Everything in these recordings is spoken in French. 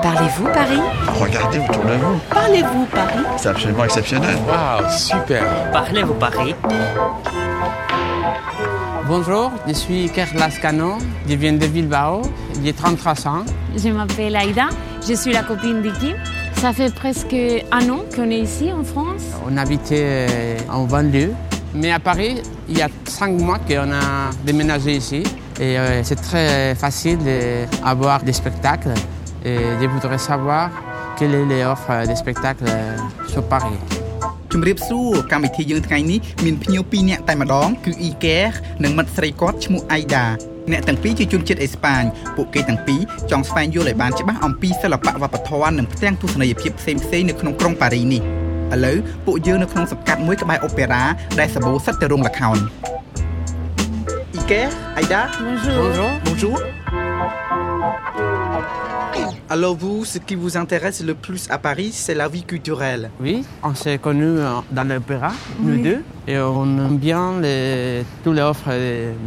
Parlez-vous Paris Regardez autour de vous. Parlez-vous Paris C'est absolument exceptionnel. Waouh, super Parlez-vous Paris Bonjour, je suis Kerr Lascano, je viens de Bilbao, j'ai 33 ans. Je m'appelle Aïda, je suis la copine de Kim. Ça fait presque un an qu'on est ici en France. On habitait euh, en banlieue, mais à Paris, il y a cinq mois qu'on a déménagé ici. Et euh, c'est très facile d'avoir des spectacles. Et je voudrais savoir quelle est l'offre des spectacles euh, sur Paris. ជំរាបសួរកម្មវិធីយើងថ្ងៃនេះមានភ្ញៀវ2នាក់តែម្ដងគឺអ៊ីកែនិងមិត្តស្រីគាត់ឈ្មោះអៃដាអ្នកទាំងពីរជាជនជាតិអេស្ប៉ាញពួកគេទាំងពីរចង់ស្វែងយល់ឲ្យបានច្បាស់អំពីសិល្បៈវប្បធម៌និងផ្ទាំងទស្សនីយភាពផ្សេងៗនៅក្នុងក្រុងប៉ារីនេះឥឡូវពួកយើងនៅក្នុងសង្កាត់មួយក្បែរអូប៉េរ៉ាដែលសម្បូរសិតទៅរោងល្ខោន Aïda. Bonjour. Alors vous, ce qui vous intéresse le plus à Paris, c'est la vie culturelle. Oui, on s'est connus euh, dans l'opéra, nous deux, et on aime bien les, toutes les offres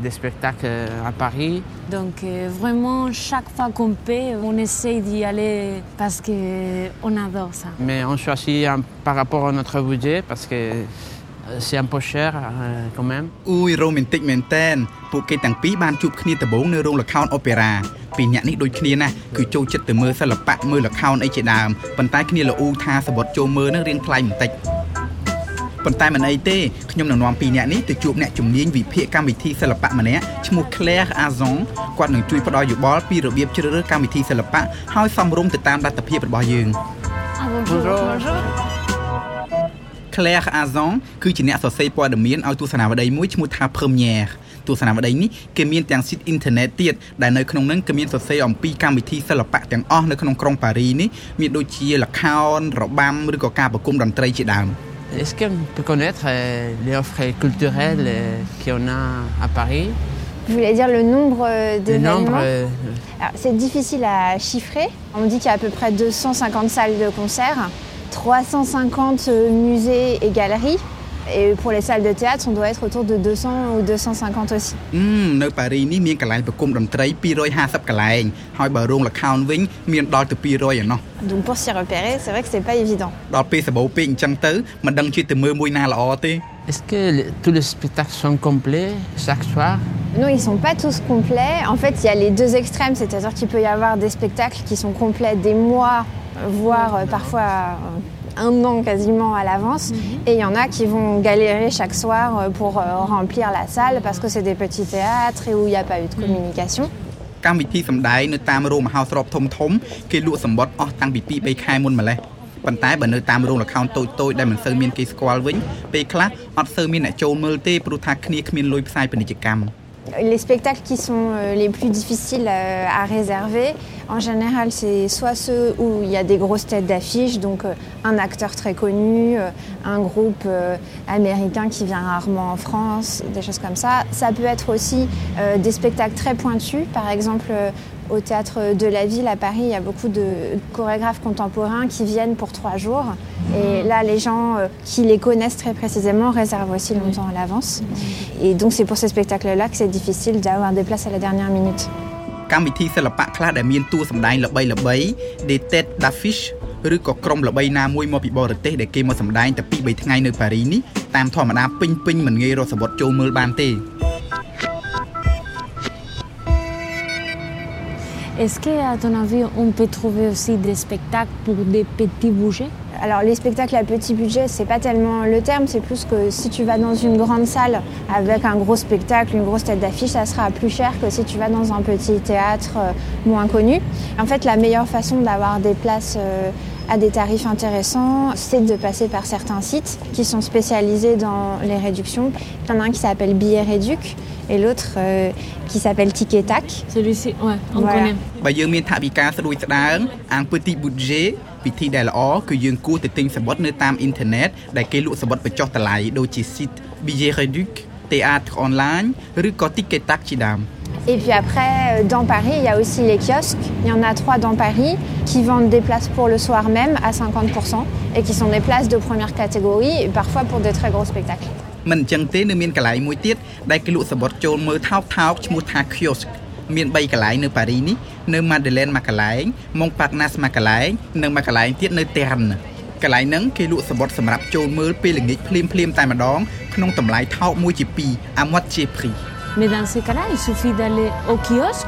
des spectacles euh, à Paris. Donc euh, vraiment, chaque fois qu'on peut, on essaye d'y aller parce qu'on adore ça. Mais on choisit par rapport à notre budget parce que c'est un peu cher euh, quand même. អ៊ូយរ៉ូមែនទិកមែនតែនពួកគេទាំងពីរបានជួបគ្នាដំបូងនៅរោងល្ខោនអូប៉េរ៉ាពីរនាក់នេះដូចគ្នាណាស់គឺចូលចិត្តទៅមើលសិល្បៈមើលល្ខោនអីជាដើមប៉ុន្តែគ្នាល្អូថាសបុតចូលមើលនឹងរៀងថ្លៃបន្តិចប៉ុន្តែមិនអីទេខ្ញុំនឹងនាំពីរនាក់នេះទៅជួបអ្នកជំនាញវិភាគកម្មវិធីសិល្បៈម្នាក់ឈ្មោះ Claire Azon គាត់នឹងជួយផ្ដល់យោបល់ពីរបៀបជ្រើសរើសកម្មវិធីសិល្បៈហើយសមរម្យទៅតាមលទ្ធភាពរបស់យើង Ah, bonjour. Bonjour. Claire Azon គឺជាអ្នកសរសេរព័ត៌មានឲ្យទស្សនាវដ្តីមួយឈ្មោះថា Premiere ទស្សនាវដ្តីនេះគេមានទាំងស៊ីតអ៊ីនធឺណិតទៀតដែលនៅក្នុងហ្នឹងគេមានសរសេរអំពីកម្មវិធីសិល្បៈទាំងអស់នៅក្នុងក្រុងប៉ារីនេះមានដូចជាល្ខោនរបាំឬក៏ការប្រគំតន្ត្រីជាដើម Est-ce qu'on peut connaître euh, les offres culturelles euh, qu'on a à Paris Vous voulez dire le nombre euh, Le d'événements nombre euh, Alors, C'est difficile à chiffrer. On dit qu'il y a à peu près 250 salles de concert, 350 musées et galeries. Et pour les salles de théâtre, on doit être autour de 200 ou 250 aussi. អឺនៅប៉ារីនេះមានកន្លែងប្រគំតន្ត្រី250កន្លែងហើយបើរោងល្ខោនវិញមានដល់ទៅ200ឯណោះ Donc pour s'y repérer, c'est vrai que c'est pas évident. ដល់ពេលសម្បូរពេកអញ្ចឹងទៅមិនដឹងជិះទៅមើលមួយណាល្អទេ Est-ce que les- tous les spectacles sont complets chaque soir Non, ils sont pas tous complets. En fait, il y a les deux extrêmes, c'est-à-dire qu'il peut y avoir des spectacles qui sont complets des mois, voire euh, parfois euh, un an quasiment à l'avance. Et il y en a qui vont galérer chaque soir euh, pour euh, remplir la salle parce que c'est des petits théâtres et où il n'y a pas eu de communication. កម្មវិធីសម្ដែងនៅតាមរោងមហោស្រពធំធំៗគេលក់សម្បត្តិអស់តាំងពី2 3ខែមុនម្លេះប៉ុន្តែបើនៅតាមរោងល្ខោនតូចៗដែលមិនសូវមានគេស្គាល់វិញពេលខ្លះអត់សូវមានអ្នកចូលមើលទេព្រោះថាគ្នាគ្មានលុយផ្សាយពាណិជ្ជកម្ម Les spectacles qui sont euh, les plus difficiles euh, à réserver, en général, c'est soit ceux où il y a des grosses têtes d'affiche, donc euh, un acteur très connu, euh, un groupe euh, américain qui vient rarement en France, des choses comme ça. Ça peut être aussi des spectacles très pointus, par exemple. au théâtre de la ville à Paris, il y a beaucoup de chorégraphes contemporains qui viennent pour trois jours. Et là, les gens qui les connaissent très précisément réservent aussi longtemps à l'avance. Et donc, c'est pour ces spectacles-là que c'est difficile d'avoir des places à la dernière minute. កម្មវិធីសិល្បៈខ្លះដែលមានតួសម្ដែងល្បីល្បី The Ted Dafish ឬក៏ក្រុមល្បីណាមួយមកពីបរទេសដែលគេមកសម្ដែងតែ2 3ថ្ងៃនៅប៉ារីនេះតាមធម្មតាពេញពេញមិនងាយរកសវត្តចូលមើលបានទេ Est-ce qu'à ton avis, on peut trouver aussi des spectacles pour des petits budgets Alors, les spectacles à petit budget, c'est pas tellement le terme, c'est plus que si tu vas dans une grande salle avec un gros spectacle, une grosse tête d'affiche, ça sera plus cher que si tu vas dans un petit théâtre euh, moins connu. En fait, la meilleure façon d'avoir des places euh, à des tarifs intéressants, c'est de passer par certains sites qui sont spécialisés dans les réductions. Il y en a un qui s'appelle Billet Réduc et l'autre euh, qui s'appelle Ticket Tac. Celui-ci, ouais, on Voilà. connaît. បើយើងមានថវិកាស្រួយស្ដើងអាង Petit Budget វិធីដែលល្អគឺយើងគួរទៅទិញសំបុត្រនៅតាមអ៊ីនធឺណិតដែលគេលក់សំបុត្របញ្ចុះតម្លៃដូចជា site Billet Réduc, Théâtre Online ឬក៏ Ticket Tac ជាដើម Et puis après, euh, dans Paris, il y a aussi les kiosques. Il y en a trois dans Paris Qui vendent des places pour le soir même à 50% et qui sont des places de première catégorie et parfois pour des très gros spectacles. មិនអញ្ចឹងទេនៅមានកន្លែងមួយទៀតដែលគេលក់សំបុត្រចូលមើលថោកថោកឈ្មោះថា kiosk មាន3កន្លែងនៅប៉ារីនេះនៅ Madeleine មួយកន្លែង Montparnasse មួយកន្លែងនិងមួយកន្លែងទៀតនៅ Terne កន្លែងហ្នឹងគេលក់សំបុត្រសម្រាប់ចូលមើលពេលល្ងាចភ្លាមភ្លាមតែម្ដងក្នុងតម្លៃថោកមួយជា2 à moitié prix Mais dans ces cas-là, il suffit d'aller au kiosque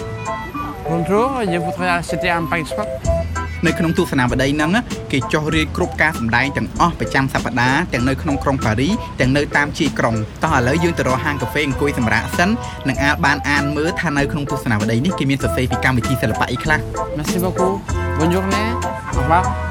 Bonjour, je voudrais acheter un pariscope. នៅក្នុងទស្សនាវដ្តីហ្នឹងគេចុះរាយគ្រប់ការសម្ដែងទាំងអស់ប្រចាំសប្តាហ៍ទាំងនៅក្នុងក្រុងប៉ារីទាំងនៅតាមជាយក្រុងតោះឥឡូវយើងទៅរកហាងកាហ្វេអង្គុយសម្រាកសិននឹងអាចបានអានមើលថានៅក្នុងទស្សនាវដ្តីនេះគេមានសរសេរពីកម្មវិធីសិល្បៈអីខ្លះ Merci beaucoup. Bonne journée. Au revoir.